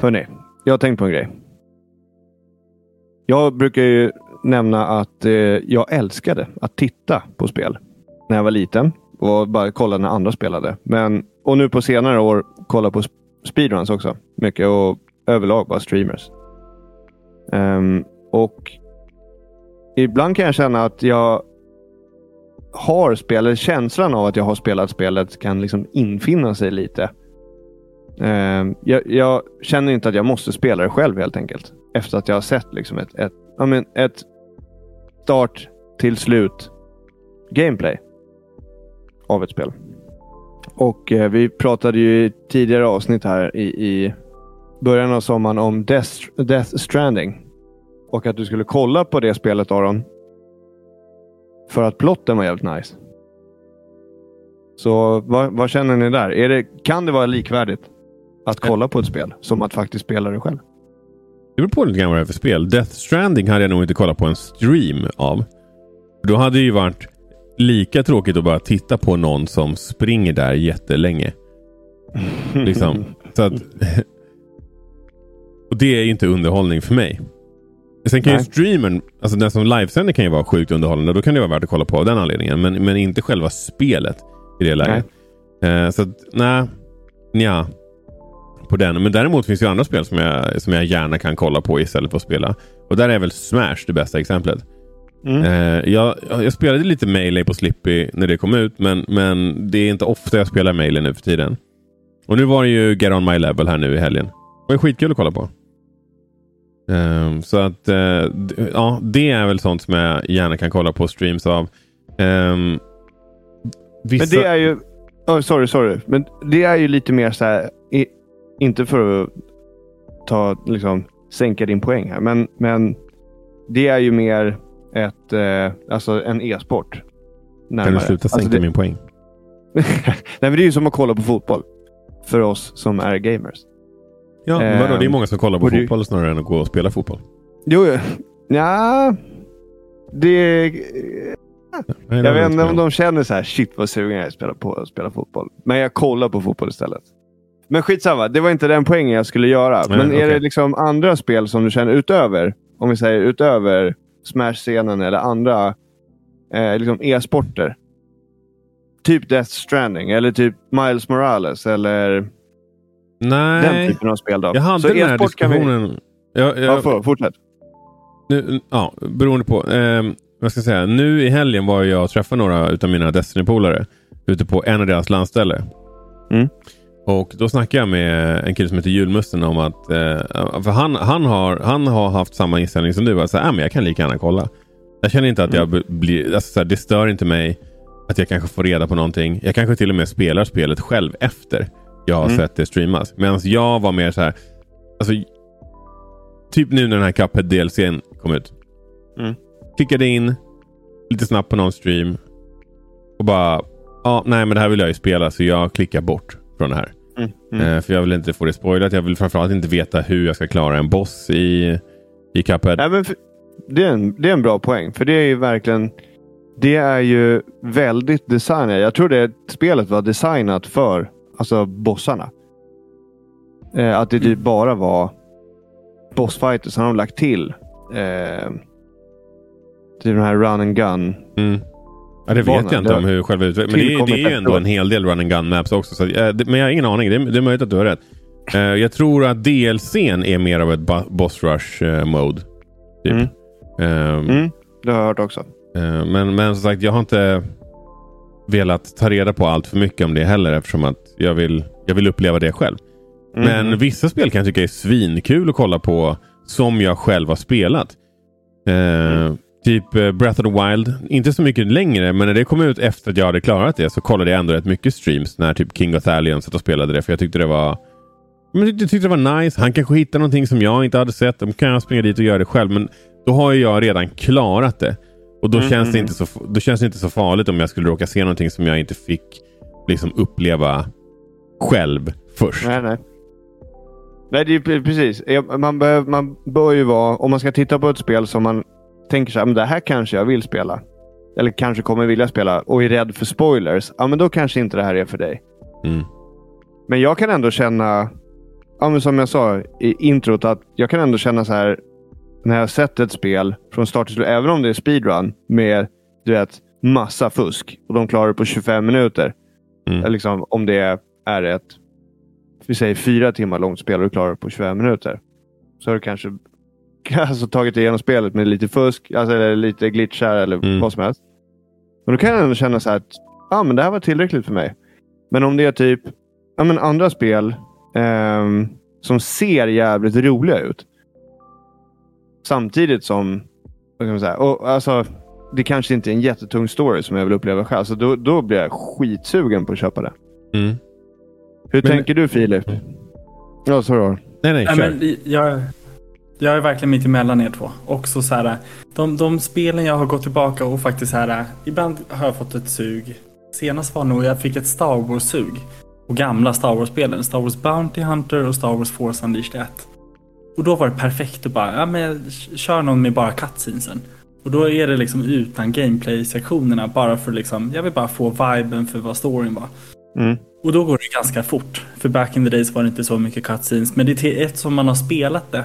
hörni. Jag har tänkt på en grej. Jag brukar ju nämna att eh, jag älskade att titta på spel när jag var liten och bara kolla när andra spelade. Men, och nu på senare år kolla på speedruns också. Mycket och överlag bara streamers. Um, och ibland kan jag känna att jag har spelet, känslan av att jag har spelat spelet kan liksom infinna sig lite. Uh, jag, jag, känner inte att jag måste spela det själv helt enkelt. Efter att jag har sett liksom ett, ett, men, ett start till slut gameplay av ett spel. Och uh, Vi pratade ju i tidigare avsnitt här i, i början av sommaren om Death, Death Stranding. Och att du skulle kolla på det spelet Aron. För att plotten var jävligt nice. Så vad, vad känner ni där? Är det, kan det vara likvärdigt att kolla på ett spel som att faktiskt spela det själv? Det beror på lite grann vad det är för spel. Death Stranding hade jag nog inte kollat på en stream av. Då hade det ju varit lika tråkigt att bara titta på någon som springer där jättelänge. liksom. Så att, och det är inte underhållning för mig. Sen kan Nej. ju streamern, alltså den som livesänder kan ju vara sjukt underhållande. Då kan det vara värt att kolla på av den anledningen. Men, men inte själva spelet i det läget. Eh, så att, nej. Nja. På den. Men däremot finns det ju andra spel som jag, som jag gärna kan kolla på istället för att spela. Och där är väl Smash det bästa exemplet. Mm. Eh, jag, jag, spelade lite Melee på Slippy när det kom ut. Men, men det är inte ofta jag spelar Melee nu för tiden. Och nu var det ju Get On My Level här nu i helgen. Det var skitkul att kolla på. Um, så att uh, ja, det är väl sånt som jag gärna kan kolla på streams av. Vissa... Men det är ju... Oh, sorry, sorry. Men det är ju lite mer så här... Inte för att ta, liksom, sänka din poäng här, men, men det är ju mer ett, eh, alltså en e-sport. Kan du sluta alltså, sänka alltså det... min poäng? Nej, men det är ju som att kolla på fotboll. För oss som är gamers. Ja, men vadå? Det är ehm, många som kollar på fotboll snarare än att gå och spela fotboll. Jo, ja. Det... Nej, jag vet inte om de känner så här, shit vad sugen jag är att spela, på, spela fotboll. Men jag kollar på fotboll istället. Men skitsamma, det var inte den poängen jag skulle göra. Nej, men är okay. det liksom andra spel som du känner utöver, om vi säger utöver Smash-scenen eller andra eh, liksom e-sporter? Typ Death Stranding eller typ Miles Morales eller Nej. Den typen av spel då. Jag hade så den här diskussionen. Vi... Jag, jag... Ja, fortsätt. Nu, ja, beroende på. Eh, vad ska jag säga? Nu i helgen var jag och träffade några av mina Destiny-polare ute på en av deras landställe. Mm. Och då snackade jag med en kille som heter Julmusten om att eh, för han, han, har, han har haft samma inställning som du. Alltså, äh, men jag kan lika gärna kolla. Jag känner inte att jag mm. blir... Alltså, så här, det stör inte mig att jag kanske får reda på någonting. Jag kanske till och med spelar spelet själv efter jag har mm. sett det streamas. Medan jag var mer så här. Alltså, typ nu när den här Cuphead DLCn kom ut. Mm. Klickade in lite snabbt på någon stream. Och bara, ja, nej men det här vill jag ju spela så jag klickar bort från det här. Mm. Mm. För jag vill inte få det spoilat. Jag vill framförallt inte veta hur jag ska klara en boss i, i Cuphead. Nej, men för, det, är en, det är en bra poäng. För det är ju verkligen det är ju väldigt designat. Jag tror det spelet var designat för Alltså bossarna. Eh, att det typ bara var bossfighters. Sen har de lagt till eh, till den här run and gun. Mm. Ja, det vet jag inte om hur själva utvecklingen... Men det, det, är ju ändå en hel del run and gun maps också. Så, eh, det, men jag har ingen aning. Det, det är möjligt att du har rätt. Eh, jag tror att DLCn är mer av ett boss rush eh, mode. Typ. Mm. Um, mm, det har jag hört också. Men, men som sagt, jag har inte velat ta reda på allt för mycket om det heller eftersom att jag vill, jag vill uppleva det själv. Mm. Men vissa spel kan jag tycka är svinkul att kolla på som jag själv har spelat. Mm. Typ eh, Breath of the Wild. Inte så mycket längre, men när det kom ut efter att jag hade klarat det så kollade jag ändå rätt mycket streams när typ King of Thalion satt och spelade det. För jag tyckte det var men jag tyckte det var nice. Han kanske hittar någonting som jag inte hade sett. Då kan jag springa dit och göra det själv. Men då har jag redan klarat det. Och då, mm, känns det mm. inte så, då känns det inte så farligt om jag skulle råka se någonting som jag inte fick liksom uppleva själv först. Nej, nej. Nej, det är precis. Man bör, man bör ju vara, om man ska titta på ett spel som man tänker så här, men det här kanske jag vill spela. Eller kanske kommer vilja spela och är rädd för spoilers. Ja, men då kanske inte det här är för dig. Mm. Men jag kan ändå känna ja, som jag sa i introt, att jag kan ändå känna så här när jag har sett ett spel från start till slut, även om det är speedrun med du vet, massa fusk och de klarar det på 25 minuter. Mm. Liksom, om det är ett vi säger fyra timmar långt spel och du klarar det på 25 minuter. Så har du kanske alltså, tagit igenom spelet med lite fusk, alltså, eller lite glitchar eller mm. vad som helst. Men då kan jag ändå känna så här att ah, men det här var tillräckligt för mig. Men om det är typ ja, men andra spel eh, som ser jävligt roliga ut. Samtidigt som vad kan man säga, och, alltså, det kanske inte är en jättetung story som jag vill uppleva själv. Så då, då blir jag skitsugen på att köpa det. Mm. Hur men, tänker du Filip? Mm. Ja, sorry. Nej, nej, kör. Nej, men jag, jag är verkligen mitt emellan er två. Också så här, de, de spelen jag har gått tillbaka och faktiskt så här, ibland har jag fått ett sug. Senast var nog jag fick ett Star Wars-sug. Och gamla Star Wars-spelen. Star Wars Bounty Hunter och Star Wars Force Unleashed 1. Och då var det perfekt att bara, ja men kör någon med bara cutscenesen. Och då är det liksom utan gameplay-sektionerna bara för liksom, jag vill bara få viben för vad storyn var. Mm. Och då går det ganska fort. För back in the days var det inte så mycket cutscenes. Men det är ett som man har spelat det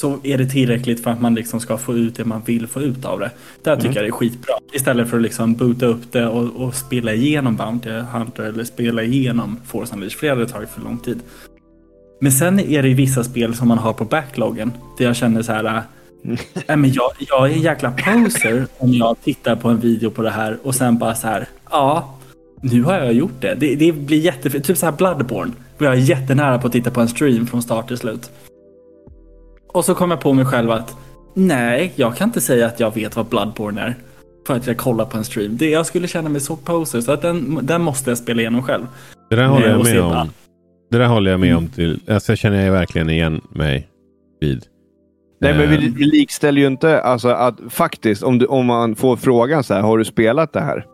så är det tillräckligt för att man liksom ska få ut det man vill få ut av det. Där tycker mm. jag det är skitbra. Istället för att liksom boota upp det och, och spela igenom Bounty Hunter eller spela igenom Force Unleashed. För det hade tagit för lång tid. Men sen är det vissa spel som man har på backloggen. Där jag känner så här. Äh, men jag, jag är en jäkla poser om jag tittar på en video på det här och sen bara så här. Ja, nu har jag gjort det. Det, det blir jättefint. Typ så här Bloodborne. Jag är jättenära på att titta på en stream från start till slut. Och så kom jag på mig själv att nej, jag kan inte säga att jag vet vad Bloodborne är. För att jag kollar på en stream. Det, jag skulle känna mig så poser, så att den, den måste jag spela igenom själv. Det där håller jag med om. Det där håller jag med om. Till, alltså, jag känner jag verkligen igen mig vid. Nej, men vi, eh. vi likställer ju inte alltså att faktiskt om, du, om man får frågan så här, har du spelat det här?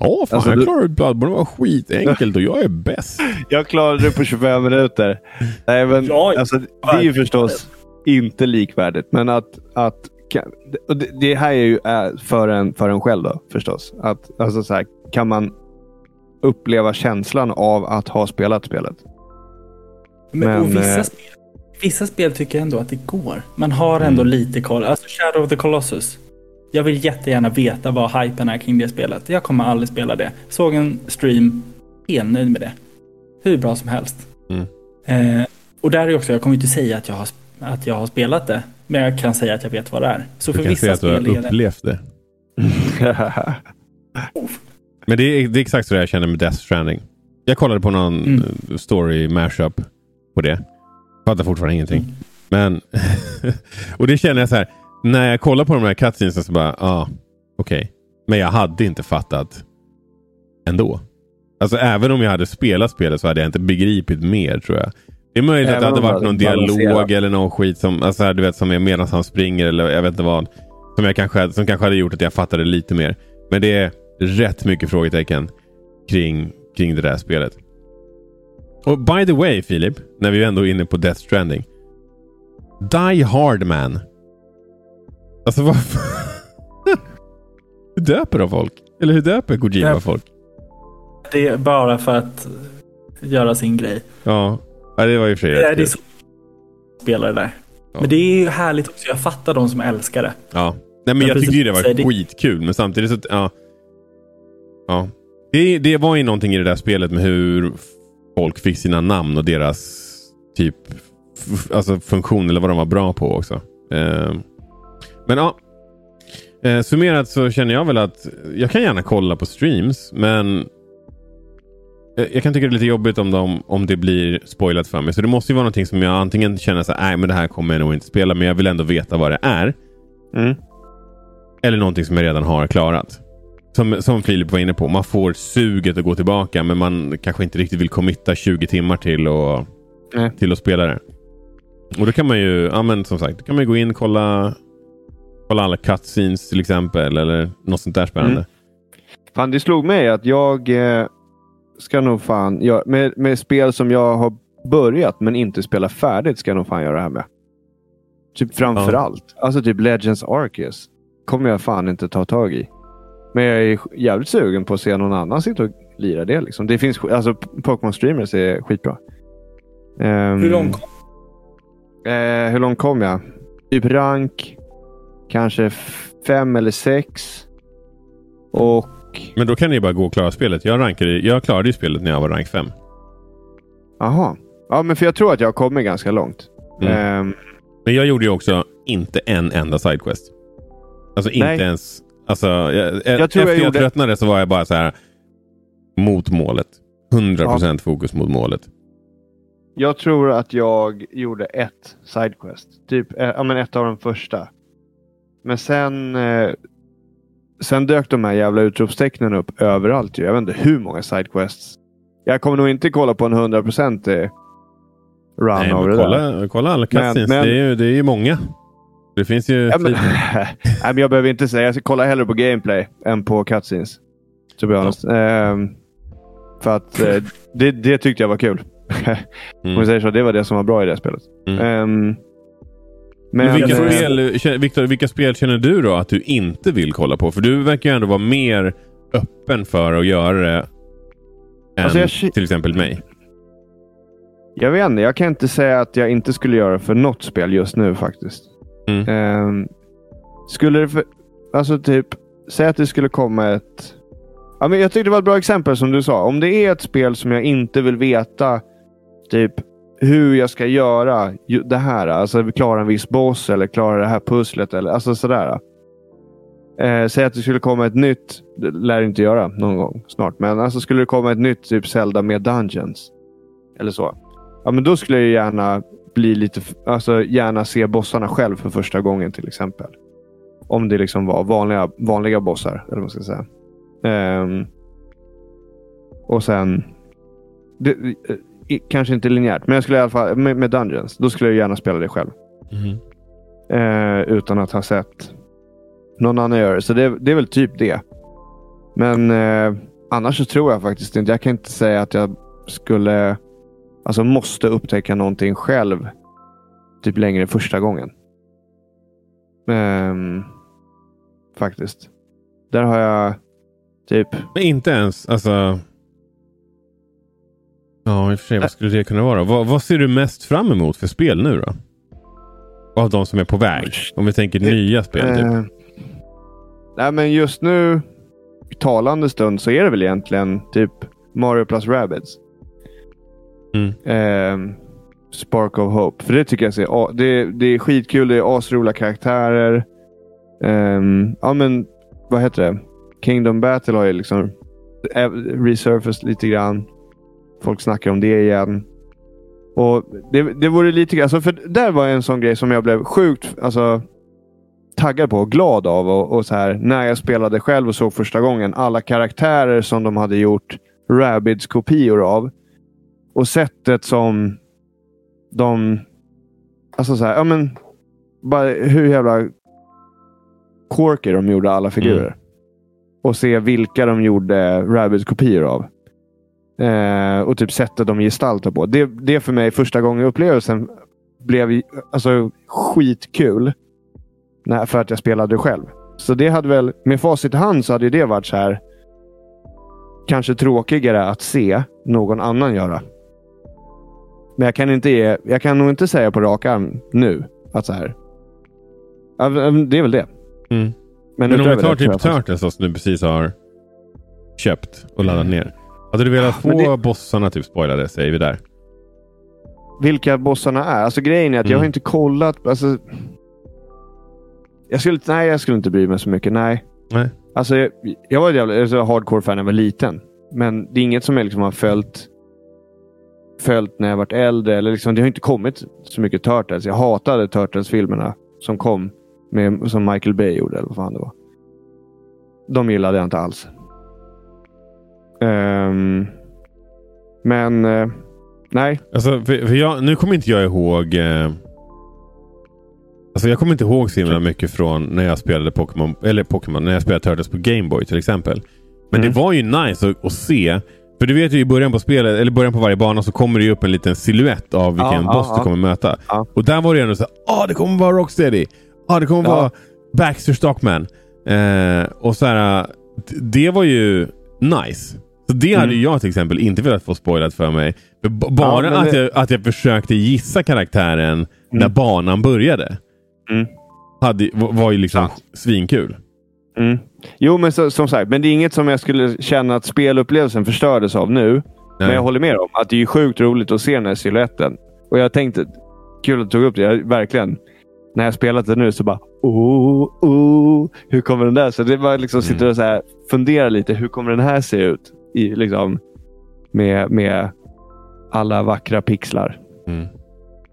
Ja, fan, alltså, jag klarade Bloodborne. Det var skitenkelt och jag är bäst. jag klarade det på 25 minuter. Nej, men, ja, alltså, det är ju förstås inte likvärdigt. Men att, att det, det här är ju för en, för en själv då, förstås. Att, alltså så här, kan man uppleva känslan av att ha spelat spelet? Men, men vissa, eh, spel, vissa spel tycker jag ändå att det går. Man har ändå mm. lite koll. Alltså Shadow of the Colossus. Jag vill jättegärna veta vad hypen är kring det spelet. Jag kommer aldrig spela det. Såg en stream, helt nöjd med det. Hur bra som helst. Mm. Eh, och där är också, jag kommer inte säga att jag har att jag har spelat det. Men jag kan säga att jag vet vad det är. Så du för kan vissa säga att du har upplevt det. men det är, det är, exakt så jag känner med Death Stranding. Jag kollade på någon mm. story mashup på det. Fattar fortfarande ingenting. Mm. Men och det känner jag så här. När jag kollar på de här cutscenesen så bara, ja, ah, okej. Okay. Men jag hade inte fattat ändå. Alltså även om jag hade spelat spelet så hade jag inte begripit mer tror jag. Det är möjligt att det hade varit någon dialog eller någon skit som, alltså, du vet, som är medan han springer eller jag vet inte vad. Som, jag kanske, som kanske hade gjort att jag fattade lite mer. Men det är rätt mycket frågetecken kring, kring det där spelet. Och by the way Filip, när vi ändå är inne på Death Stranding. Die Hard Man. Alltså vad Hur döper de folk? Eller hur döper Kojima folk? Det är bara för att göra sin grej. Ja, Ja, det var ju för det, är så spelare där. Ja. Men det är ju härligt också. Jag fattar de som älskar det. Ja. Nej, men jag, jag tyckte ju det var det... skitkul. Men samtidigt så... Ja. ja. Det, det var ju någonting i det där spelet med hur folk fick sina namn och deras typ alltså funktion eller vad de var bra på också. Eh, men ja. Eh, summerat så känner jag väl att jag kan gärna kolla på streams. Men jag kan tycka det är lite jobbigt om, de, om det blir spoilat för mig. Så det måste ju vara någonting som jag antingen känner så nej men det här kommer jag nog inte spela, men jag vill ändå veta vad det är. Mm. Eller någonting som jag redan har klarat. Som, som Filip var inne på, man får suget att gå tillbaka men man kanske inte riktigt vill committa 20 timmar till, och, mm. till att spela det. Och då kan man ju, ja men som sagt, då kan man gå in och kolla, kolla alla cutscenes till exempel eller något sånt där spännande. Mm. Fan, det slog mig att jag eh ska nog fan göra. Med, med spel som jag har börjat men inte spelat färdigt ska jag nog fan göra det här med. Typ framför ja. allt. Alltså typ Legends Arceus. Kommer jag fan inte ta tag i. Men jag är jävligt sugen på att se någon annan sitta och lira det. Liksom. Det finns, alltså Pokémon Streamers är skitbra. Um, hur långt kom eh, Hur långt kom jag? Typ rank kanske fem eller sex. Och... Men då kan ni bara gå och klara spelet. Jag, rankade, jag klarade ju spelet när jag var rank 5. Jaha. Ja, men för jag tror att jag kommit ganska långt. Mm. Um... Men jag gjorde ju också inte en enda sidequest. Alltså inte Nej. ens... Alltså, jag, jag efter jag, gjorde... tröttnade så var jag bara så här mot målet. 100% ja. fokus mot målet. Jag tror att jag gjorde ett sidequest. Typ eh, ja, men ett av de första. Men sen, eh, sen dök de här jävla utropstecknen upp överallt. Jag vet inte hur många sidequests. Jag kommer nog inte kolla på en 100% run Nej, av det kolla, där. Kolla alla cutscenes. Men, men, det, är ju, det är ju många. Det finns ju... Ja, men, nej, men jag behöver inte säga. Jag ska kolla hellre på gameplay än på cutscenes. To be honest. Ja. Um, för att uh, det, det tyckte jag var kul. mm. Om vi säger så. Det var det som var bra i det spelet. Mm. Um, men, vilka, spel, Victor, vilka spel känner du då att du inte vill kolla på? För du verkar ju ändå vara mer öppen för att göra det än alltså jag, till exempel mig. Jag vet inte. Jag kan inte säga att jag inte skulle göra det för något spel just nu faktiskt. Mm. Um, skulle det för, Alltså typ, säg att det skulle komma ett... Ja, men jag tyckte det var ett bra exempel som du sa. Om det är ett spel som jag inte vill veta typ hur jag ska göra det här. Alltså klara en viss boss eller klara det här pusslet. Eller, alltså sådär. Eh, säg att det skulle komma ett nytt, det lär inte göra någon gång snart, men alltså skulle det komma ett nytt typ Zelda med Dungeons. Eller så. Ja, men då skulle jag gärna bli lite, alltså gärna se bossarna själv för första gången till exempel. Om det liksom var vanliga, vanliga bossar, eller vad man ska säga. Um, och sen... Det, kanske inte linjärt, men jag skulle i alla fall med, med Dungeons. Då skulle jag gärna spela det själv. Mm. Eh, utan att ha sett någon annan göra det. Så det, det är väl typ det. Men eh, annars så tror jag faktiskt inte. Jag kan inte säga att jag skulle, alltså måste upptäcka någonting själv. Typ längre första gången. Eh, faktiskt. Där har jag typ. Men inte ens alltså. Ja, i och för sig. Vad skulle det kunna vara? Vad, vad ser du mest fram emot för spel nu då? Av de som är på väg. Om vi tänker nya spel. Typ. Uh, nej, men just nu, i talande stund, så är det väl egentligen typ Mario plus Rabbids. Mm. Uh, Spark of Hope. För det tycker jag ser, det, det är skitkul. Det är asroliga karaktärer. Um, ja, men vad heter det? Kingdom Battle har ju liksom resurfaced lite grann. Folk snackar om det igen. Och det, det vore lite alltså för där var en sån grej som jag blev sjukt alltså, taggad på och glad av. Och, och så här, när jag spelade själv och såg första gången alla karaktärer som de hade gjort Rabbids kopior av. Och sättet som de... Alltså så här, ja men... Bara hur jävla quirky de gjorde alla figurer. Mm. Och se vilka de gjorde Rabbids kopior av. Eh, och typ sättet de gestaltar på. Det, det för mig första gången upplevelsen blev alltså, skitkul. När, för att jag spelade själv. Så det hade väl, med facit i hand så hade det varit så här. Kanske tråkigare att se någon annan göra. Men jag kan, inte ge, jag kan nog inte säga på rak arm nu att så här. Det är väl det. Mm. Men, Men om vi tar typ Turtles som du precis har köpt och laddat ner. Hade du velat få det... bossarna typ spoilade, säger vi där. Vilka bossarna är? Alltså grejen är att mm. jag har mm. inte kollat. Alltså, jag skulle, nej, jag skulle inte bry mig så mycket. Nej. nej. Alltså, jag, jag var ett jävla alltså, hardcore-fan när jag var liten. Men det är inget som jag liksom har följt, följt när jag varit äldre. Eller liksom, det har inte kommit så mycket Turtles. Jag hatade Turtles-filmerna som kom. Med, som Michael Bay gjorde, eller vad fan det var. De gillade jag inte alls. Um, men uh, nej. Alltså, för, för jag, nu kommer inte jag ihåg. Uh, alltså jag kommer inte ihåg så himla mycket från när jag spelade Pokémon. Eller Pokémon, när jag spelade Turtles på Gameboy till exempel. Men mm. det var ju nice att, att, se. För du vet ju i början på spelet, eller början på varje bana så kommer det upp en liten siluett av vilken ja, boss ja, du kommer möta. Ja. Och där var det ändå så ah det kommer vara Rocksteady. Ah det kommer vara Baxter Stockman. Eh, och så här, det var ju nice. Så det hade mm. jag till exempel inte velat få spoilat för mig. Bara ja, att, jag, att jag försökte gissa karaktären mm. när banan började. Mm. Hade, var ju liksom ja. svinkul. Mm. Jo, men så, som sagt, men det är inget som jag skulle känna att spelupplevelsen förstördes av nu. Nej. Men jag håller med om att det är sjukt roligt att se den här siluetten. Och jag tänkte, kul att du tog upp det. Jag, verkligen. När jag spelat det nu så bara, oh, oh, hur kommer den där? Så det var liksom, mm. sitter och så här, funderar lite. Hur kommer den här se ut? I, liksom, med, med alla vackra pixlar. Mm.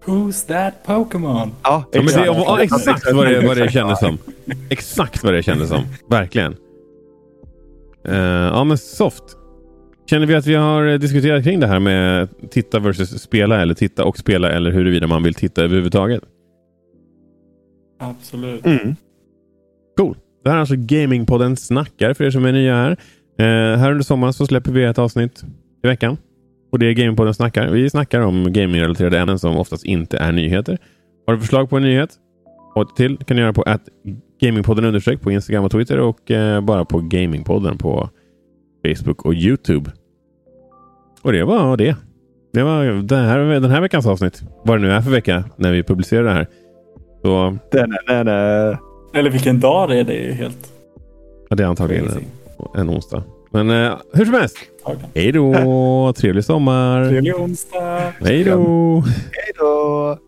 Who's that Pokémon? Ja, exakt. Ja, det, ja, exakt vad det, vad det kändes som. Exakt vad det kändes som. Verkligen. Uh, ja, men soft. Känner vi att vi har diskuterat kring det här med titta versus spela eller titta och spela eller huruvida man vill titta överhuvudtaget? Absolut. Mm. Cool. Det här är alltså Gamingpodden Snackar för er som är nya här. Uh, här under sommaren så släpper vi ett avsnitt i veckan. Och det är Gamingpodden snackar. Vi snackar om gamingrelaterade ämnen som oftast inte är nyheter. Har du förslag på en nyhet? Och till kan du göra på att Gamingpodden understreck på Instagram och Twitter och eh, bara på Gamingpodden på Facebook och Youtube. Och det var det. Det var den här, den här veckans avsnitt. Vad det nu är för vecka när vi publicerar det här. Så... Den, den, den. Eller vilken dag det är. Det är helt... Ja, det är antagligen en, onsdag. Men eh, hur som helst. Hej då! Trevlig sommar! Trevlig onsdag! Hej då! Hej då!